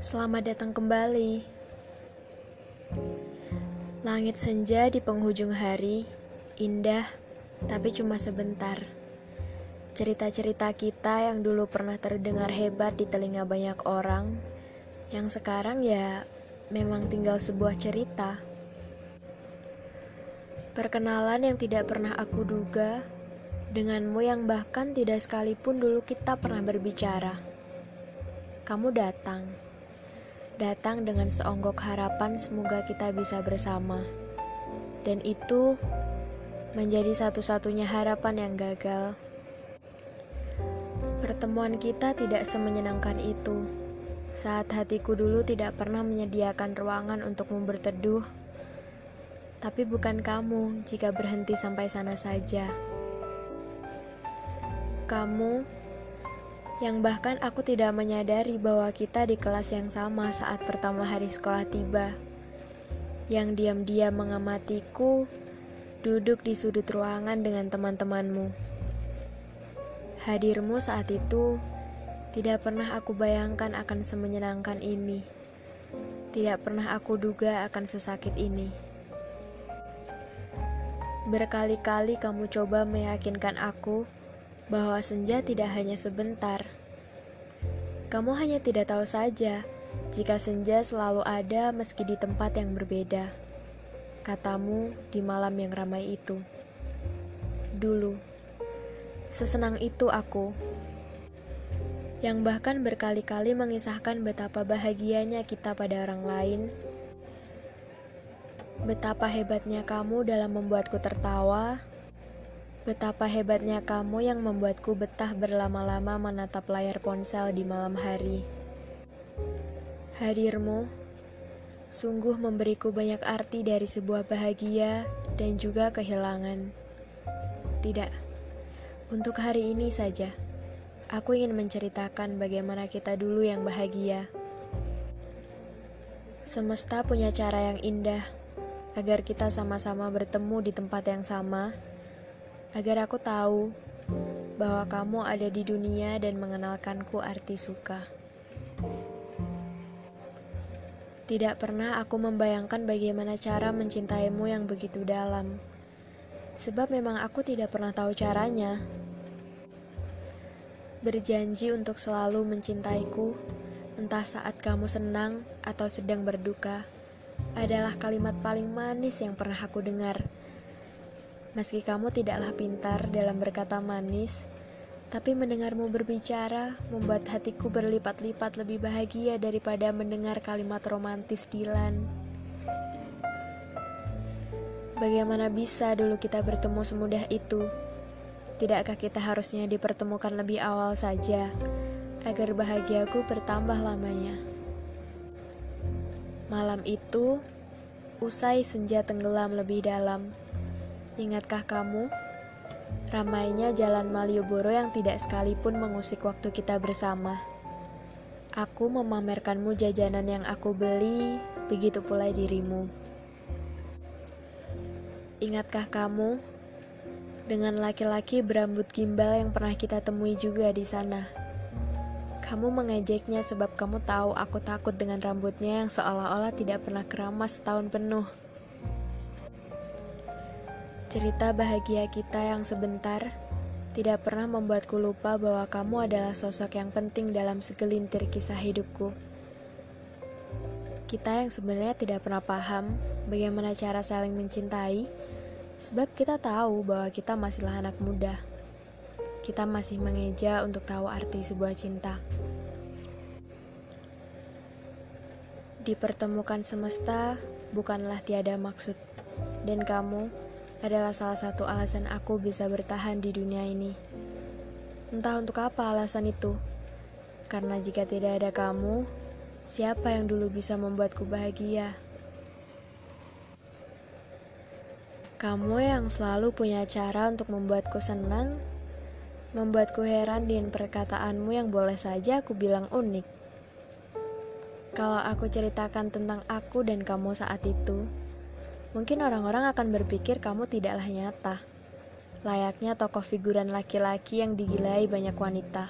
Selamat datang kembali. Langit senja di penghujung hari, indah, tapi cuma sebentar. Cerita-cerita kita yang dulu pernah terdengar hebat di telinga banyak orang, yang sekarang ya memang tinggal sebuah cerita. Perkenalan yang tidak pernah aku duga, denganmu yang bahkan tidak sekalipun dulu kita pernah berbicara. Kamu datang datang dengan seonggok harapan semoga kita bisa bersama. Dan itu menjadi satu-satunya harapan yang gagal. Pertemuan kita tidak semenyenangkan itu. Saat hatiku dulu tidak pernah menyediakan ruangan untukmu berteduh. Tapi bukan kamu jika berhenti sampai sana saja. Kamu yang bahkan aku tidak menyadari bahwa kita di kelas yang sama saat pertama hari sekolah tiba. Yang diam-diam mengamatiku duduk di sudut ruangan dengan teman-temanmu. Hadirmu saat itu tidak pernah aku bayangkan akan semenyenangkan ini. Tidak pernah aku duga akan sesakit ini. Berkali-kali kamu coba meyakinkan aku bahwa senja tidak hanya sebentar. Kamu hanya tidak tahu saja jika senja selalu ada meski di tempat yang berbeda. Katamu di malam yang ramai itu. Dulu, sesenang itu aku. Yang bahkan berkali-kali mengisahkan betapa bahagianya kita pada orang lain. Betapa hebatnya kamu dalam membuatku tertawa Betapa hebatnya kamu yang membuatku betah berlama-lama menatap layar ponsel di malam hari. Hadirmu sungguh memberiku banyak arti dari sebuah bahagia dan juga kehilangan. Tidak, untuk hari ini saja, aku ingin menceritakan bagaimana kita dulu yang bahagia. Semesta punya cara yang indah agar kita sama-sama bertemu di tempat yang sama agar aku tahu bahwa kamu ada di dunia dan mengenalkanku arti suka. Tidak pernah aku membayangkan bagaimana cara mencintaimu yang begitu dalam, sebab memang aku tidak pernah tahu caranya. Berjanji untuk selalu mencintaiku, entah saat kamu senang atau sedang berduka, adalah kalimat paling manis yang pernah aku dengar. Meski kamu tidaklah pintar dalam berkata manis, tapi mendengarmu berbicara membuat hatiku berlipat-lipat lebih bahagia daripada mendengar kalimat romantis Dilan. Bagaimana bisa dulu kita bertemu semudah itu? Tidakkah kita harusnya dipertemukan lebih awal saja, agar bahagiaku bertambah lamanya? Malam itu, usai senja tenggelam lebih dalam, Ingatkah kamu? Ramainya jalan Malioboro yang tidak sekalipun mengusik waktu kita bersama. Aku memamerkanmu jajanan yang aku beli, begitu pula dirimu. Ingatkah kamu dengan laki-laki berambut gimbal yang pernah kita temui juga di sana? Kamu mengejeknya sebab kamu tahu aku takut dengan rambutnya yang seolah-olah tidak pernah keramas setahun penuh. Cerita bahagia kita yang sebentar tidak pernah membuatku lupa bahwa kamu adalah sosok yang penting dalam segelintir kisah hidupku. Kita yang sebenarnya tidak pernah paham bagaimana cara saling mencintai, sebab kita tahu bahwa kita masihlah anak muda. Kita masih mengeja untuk tahu arti sebuah cinta. Dipertemukan semesta bukanlah tiada maksud, dan kamu adalah salah satu alasan aku bisa bertahan di dunia ini. Entah untuk apa alasan itu, karena jika tidak ada kamu, siapa yang dulu bisa membuatku bahagia? Kamu yang selalu punya cara untuk membuatku senang, membuatku heran dengan perkataanmu yang boleh saja aku bilang unik. Kalau aku ceritakan tentang aku dan kamu saat itu, Mungkin orang-orang akan berpikir kamu tidaklah nyata, layaknya tokoh figuran laki-laki yang digilai banyak wanita.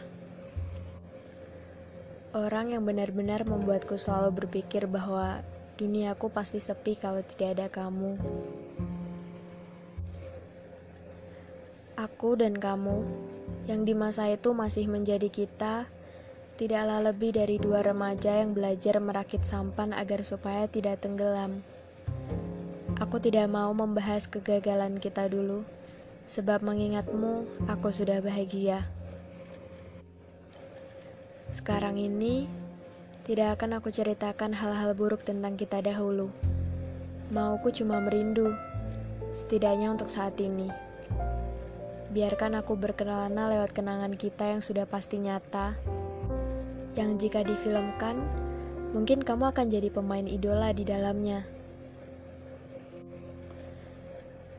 Orang yang benar-benar membuatku selalu berpikir bahwa duniaku pasti sepi kalau tidak ada kamu. Aku dan kamu, yang di masa itu masih menjadi kita, tidaklah lebih dari dua remaja yang belajar merakit sampan agar supaya tidak tenggelam. Aku tidak mau membahas kegagalan kita dulu, sebab mengingatmu, aku sudah bahagia. Sekarang ini, tidak akan aku ceritakan hal-hal buruk tentang kita dahulu. Mauku cuma merindu, setidaknya untuk saat ini. Biarkan aku berkelana lewat kenangan kita yang sudah pasti nyata, yang jika difilmkan, mungkin kamu akan jadi pemain idola di dalamnya.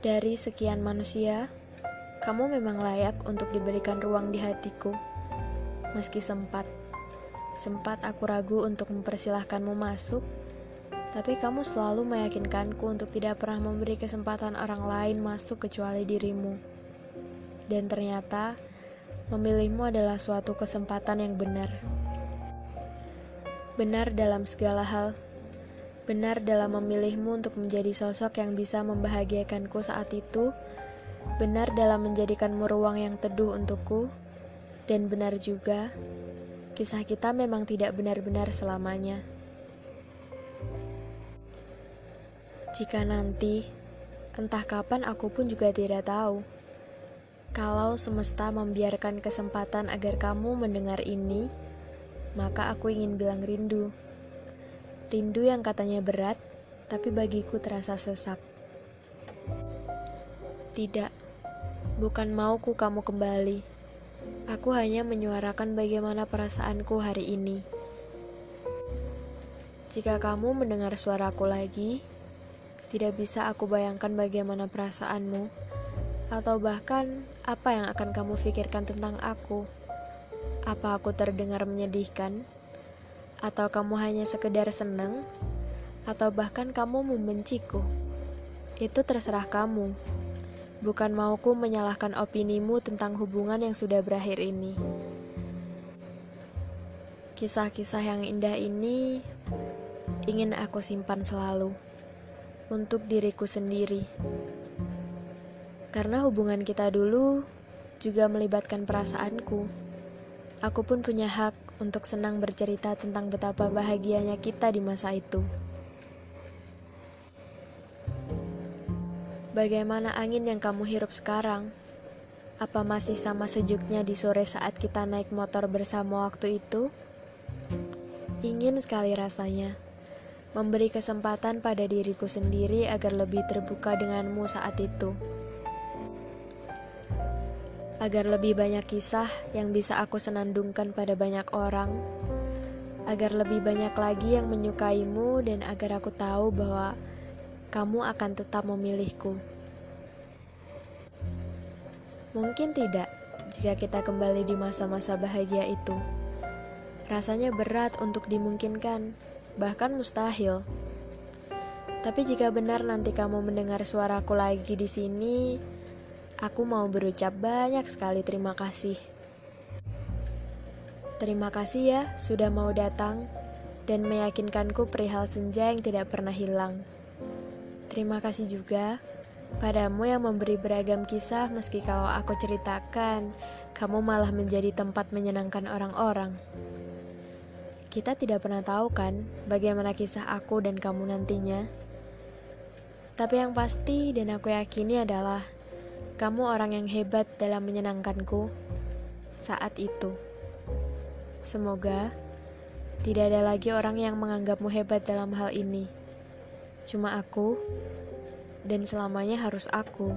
Dari sekian manusia, kamu memang layak untuk diberikan ruang di hatiku, meski sempat. Sempat aku ragu untuk mempersilahkanmu masuk, tapi kamu selalu meyakinkanku untuk tidak pernah memberi kesempatan orang lain masuk kecuali dirimu. Dan ternyata, memilihmu adalah suatu kesempatan yang benar. Benar dalam segala hal. Benar dalam memilihmu untuk menjadi sosok yang bisa membahagiakanku saat itu. Benar dalam menjadikanmu ruang yang teduh untukku. Dan benar juga kisah kita memang tidak benar-benar selamanya. Jika nanti, entah kapan aku pun juga tidak tahu. Kalau semesta membiarkan kesempatan agar kamu mendengar ini, maka aku ingin bilang rindu. Rindu yang katanya berat, tapi bagiku terasa sesak. Tidak, bukan mauku kamu kembali Aku hanya menyuarakan bagaimana perasaanku hari ini. Jika kamu mendengar suaraku lagi, tidak bisa aku bayangkan bagaimana perasaanmu, atau bahkan apa yang akan kamu pikirkan tentang aku. Apa aku terdengar menyedihkan, atau kamu hanya sekedar senang, atau bahkan kamu membenciku. Itu terserah kamu. Bukan mauku menyalahkan opinimu tentang hubungan yang sudah berakhir ini. Kisah-kisah yang indah ini ingin aku simpan selalu untuk diriku sendiri. Karena hubungan kita dulu juga melibatkan perasaanku. Aku pun punya hak untuk senang bercerita tentang betapa bahagianya kita di masa itu. Bagaimana angin yang kamu hirup sekarang? Apa masih sama sejuknya di sore saat kita naik motor bersama waktu itu? Ingin sekali rasanya memberi kesempatan pada diriku sendiri agar lebih terbuka denganmu saat itu. Agar lebih banyak kisah yang bisa aku senandungkan pada banyak orang, agar lebih banyak lagi yang menyukaimu, dan agar aku tahu bahwa kamu akan tetap memilihku. Mungkin tidak jika kita kembali di masa-masa bahagia itu. Rasanya berat untuk dimungkinkan, bahkan mustahil. Tapi jika benar nanti kamu mendengar suaraku lagi di sini, aku mau berucap banyak sekali terima kasih. Terima kasih ya sudah mau datang dan meyakinkanku perihal senja yang tidak pernah hilang. Terima kasih juga padamu yang memberi beragam kisah meski kalau aku ceritakan, kamu malah menjadi tempat menyenangkan orang-orang. Kita tidak pernah tahu kan bagaimana kisah aku dan kamu nantinya. Tapi yang pasti dan aku yakini adalah kamu orang yang hebat dalam menyenangkanku saat itu. Semoga tidak ada lagi orang yang menganggapmu hebat dalam hal ini. Cuma aku, dan selamanya harus aku.